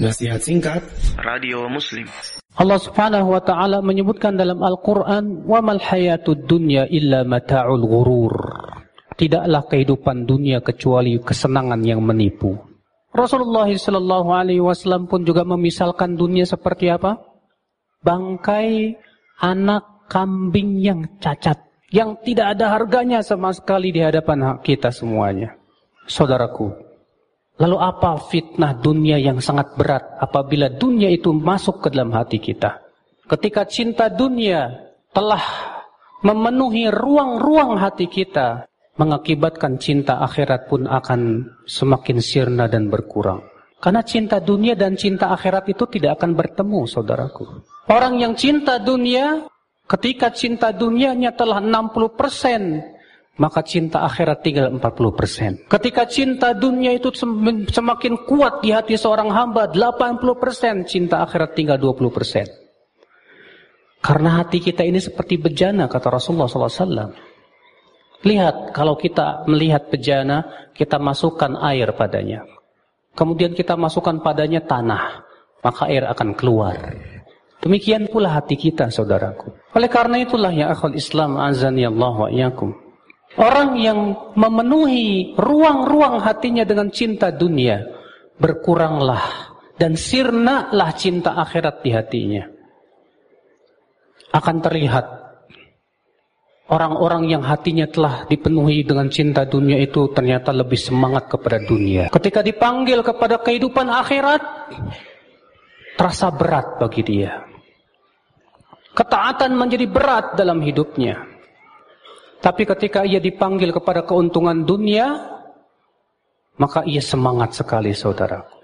Nasihat singkat Radio Muslim Allah Subhanahu wa taala menyebutkan dalam Al-Qur'an wa mal hayatud dunya illa mata'ul ghurur. Tidaklah kehidupan dunia kecuali kesenangan yang menipu. Rasulullah sallallahu alaihi wasallam pun juga memisalkan dunia seperti apa? Bangkai anak kambing yang cacat yang tidak ada harganya sama sekali di hadapan kita semuanya. Saudaraku, Lalu apa fitnah dunia yang sangat berat apabila dunia itu masuk ke dalam hati kita? Ketika cinta dunia telah memenuhi ruang-ruang hati kita, mengakibatkan cinta akhirat pun akan semakin sirna dan berkurang. Karena cinta dunia dan cinta akhirat itu tidak akan bertemu, saudaraku. Orang yang cinta dunia, ketika cinta dunianya telah 60 persen maka cinta akhirat tinggal 40%. Ketika cinta dunia itu semakin kuat di hati seorang hamba, 80% cinta akhirat tinggal 20%. Karena hati kita ini seperti bejana, kata Rasulullah SAW. Lihat, kalau kita melihat bejana, kita masukkan air padanya. Kemudian kita masukkan padanya tanah, maka air akan keluar. Demikian pula hati kita, saudaraku. Oleh karena itulah ya akhul Islam azani Allah wa iyakum. Orang yang memenuhi ruang-ruang hatinya dengan cinta dunia, berkuranglah dan sirnalah cinta akhirat di hatinya. Akan terlihat orang-orang yang hatinya telah dipenuhi dengan cinta dunia itu ternyata lebih semangat kepada dunia. Ketika dipanggil kepada kehidupan akhirat, terasa berat bagi dia. Ketaatan menjadi berat dalam hidupnya. Tapi ketika ia dipanggil kepada keuntungan dunia, maka ia semangat sekali saudaraku.